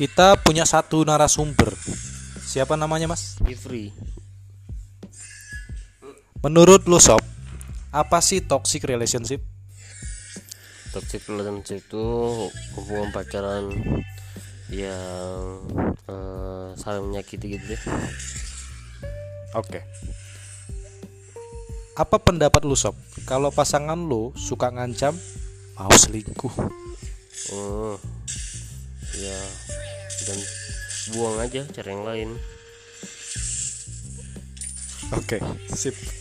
Kita punya satu narasumber. Siapa namanya, Mas? Ifri Menurut lu sob, apa sih toxic relationship? toxic relationship itu hubungan pacaran yang eh, saling menyakiti gitu deh Oke. Apa pendapat lu sob? Kalau pasangan lu suka ngancam, mau selingkuh. oh ya dan buang aja cari yang lain Oke, sip.